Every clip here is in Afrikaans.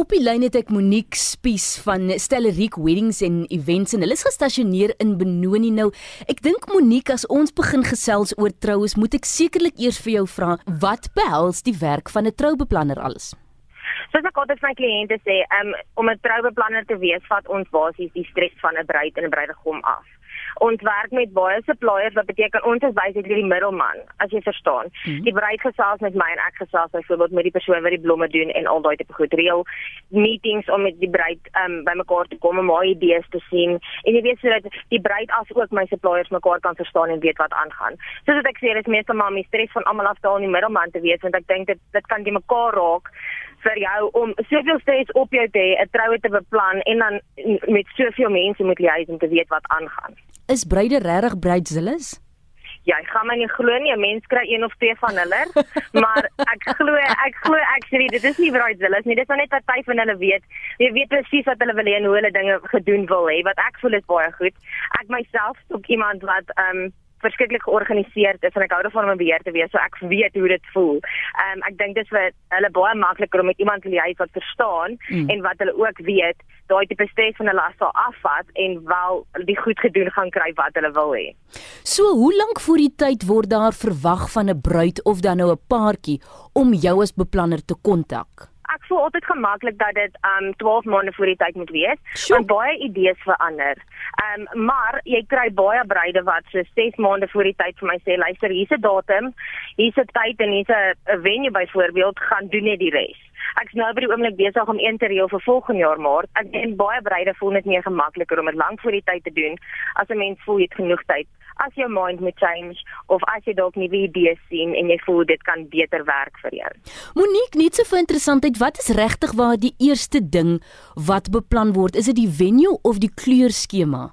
Op die lyn het ek Monique Spies van Stelleriek Weddings and Events en hulle is gestasioneer in Benoni nou. Ek dink Monique as ons begin gesels oor troues, moet ek sekerlik eers vir jou vra, wat behels die werk van 'n troubeplanner alles? Soos ek altyd vir my kliënte sê, um, om 'n troubeplanner te wees, vat ons basies die stres van 'n bruid en 'n bruidegom af ons werk met baie suppliers wat beteken ons is basically die middelman as jy verstaan. Mm -hmm. Die bruid gesels met my en ek gesels byvoorbeeld met die persoon wat die blomme doen en al daai tipe goed reël meetings om met die bruid um bymekaar te kom om haar idees te sien en jy weet sodat die bruid as ook my suppliers mekaar kan verstaan en weet wat aangaan. Soos wat ek sê, dis meestal maar my stres van almal af daal in die middelman te wees want ek dink dit dit kan die mekaar raak vir jou om soveel stres op jou te hê, 'n troue te beplan en dan met soveel mense moet jy om te weet wat aangaan. Is bruide regtig bruidzilles? Ja, ek gaan my nie glo nie, 'n mens kry een of twee van hulle, maar ek glo ek glo actually dit is nie bruidzilles nie, dit is net party van hulle weet. Jy weet presies wat hulle wil hê en hoe hulle dinge gedoen wil hê. Wat ek voel is baie goed. Ek myself ook iemand wat ehm um, verskriklik georganiseer is en ek hou daarvan om beheer te wees, so ek weet hoe dit voel. Ehm um, ek dink dit is vir hulle baie makliker om met iemand te lei wat verstaan mm. en wat hulle ook weet, daai tipe stres van las sal afvat en wel die goed gedoen gaan kry wat hulle wil hê. So, hoe lank voor die tyd word daar verwag van 'n bruid of dan nou 'n paartjie om jou as beplanner te kontak? Ek voel altyd gemaklik dat dit um 12 maande voor die tyd moet wees. Sure. Want baie idees verander. Um maar jy kry baie bruide wat so 6 maande voor die tyd vir my sê, luister, hier's 'n datum, hier's 'n tyd en hier's 'n venue byvoorbeeld, gaan doen net die res. Ek's nou by die oomblik besig om een te reël vir volgende jaar maart. Ek en baie bruide voel net meer gemakliker om dit lank voor die tyd te doen as 'n mens voel jy het genoeg tyd as jou mind moet change of as jy dalk nuwe idees sien en jy voel dit kan beter werk vir jou. Monique, net so vir interessantheid, wat is regtig waar die eerste ding wat beplan word? Is dit die venue of die kleurskema?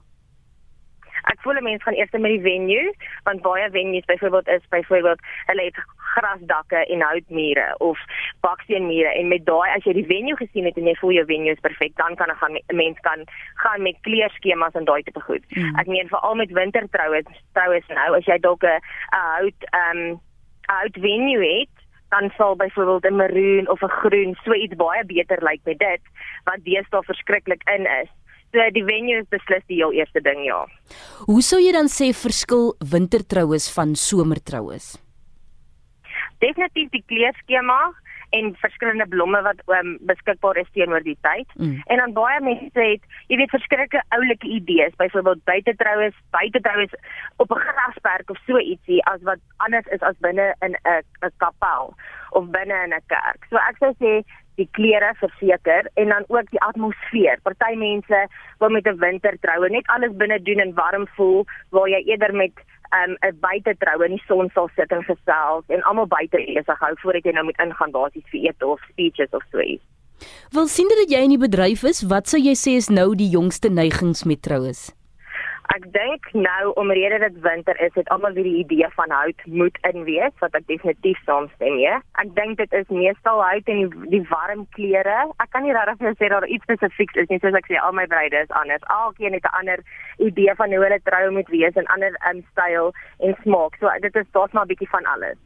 Ek voel mense gaan eers met die venue, want baie venues byvoorbeeld is byvoorbeeld hulle het grasdakke en houtmure of baksteenmure en met daai as jy die venue gesien het en jy voel jou venue is perfek, dan kan 'n 'n mens kan gaan met kleurskemas en daai tipe goed. Mm. Ek meen veral met wintertroue, troues nou as jy dalk 'n hout ehm um, hout venue het dan sal byvoorbeeld 'n maroon of 'n groen so iets baie beter lyk met dit wat deesdae verskriklik in is. So die venue is beslis die heel eerste ding ja. Hoe sou jy dan sê verskil wintertroues van somertroues? Definitief die kleurskema en verskillende blomme wat um, beskikbaar is teenoor die tyd. Mm. En dan baie mense het, jy weet, verskillende oulike idees, byvoorbeeld buitetroues, buitetroues op 'n grasperk of so ietsie as wat anders is as binne in 'n 'n kapel of binne in 'n kerk. So ek sou sê die klere verseker en dan ook die atmosfeer. Party mense wil met 'n wintertroue net alles binne doen en warm voel waar jy eerder met um, 'n um, buitetroue in die son sal sit en gesels en almal buite besig hou voordat jy nou moet ingaan basies vir ete of speeches of so iets. Wil sien dat jy in die bedryf is, wat sou jy sê is nou die jongste neigings met troues? Ek dink nou omrede dit winter is, het almal weer die idee van hout moet inwees wat ek definitief saamstem mee. Ek dink dit is meestal hout en die, die warm klere. Ek kan nie regtig sê daar iets spesifieks is nie, soos ek sê al my bruide is anders. Alkeen het 'n ander idee van hoe hulle trou moet wees en ander um, styl en smaak. So dit is daar's maar 'n bietjie van alles.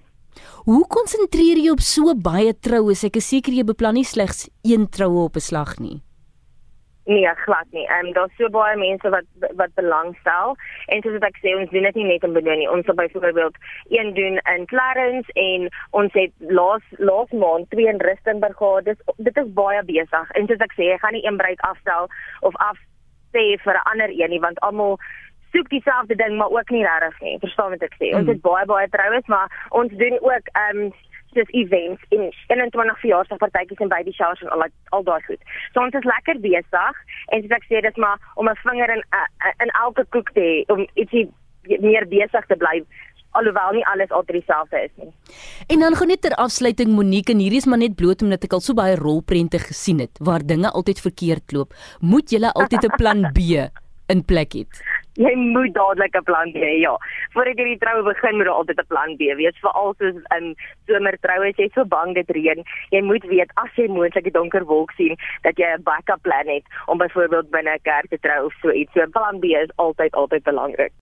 Hoe konsentreer jy op so baie troues? Ek is seker jy beplan nie slegs een troue op 'n slag nie. Nee, glad nie. Ehm um, daar's so baie mense wat wat belangstel en soos ek sê, ons doen dit nie net in Benoni. Ons het byvoorbeeld een doen in Clarence en ons het laas laas maand twee in Rustenburg gehad. Dis dit is baie besig. En soos ek sê, ek gaan nie een bruid afstel of af sê vir 'n ander een nie want almal soek dieselfde ding maar ook nie regtig nie. Verstaan wat ek sê? Mm. Ons het baie baie troues, maar ons doen ook ehm um, dis events in 21 verjaarsdagpartytjies en baby showers en al al daai goed. So ons is lekker besig en soos ek sê dis maar om 'n vinger in uh, in elke koek te hê om ietsie meer besig te bly alhoewel nie alles altyd dieselfde is nie. En dan gou net ter afsluiting Monique en hierdie is maar net bloot omdat ek al so baie rolprente gesien het waar dinge altyd verkeerd loop. Moet jy altyd 'n plan B in plek hê? Jy moet dadelik 'n plan hê. Ja. Voordat jy die troue begin, moet jy altyd 'n plan B wees. Veral soos in somertroue, as jy so bang dit reën, jy moet weet as jy moontlik 'n donker wolk sien, dat jy 'n backup plan het om byvoorbeeld binne 'n kerk te trou of so iets. So 'n plan B is altyd altyd belangrik.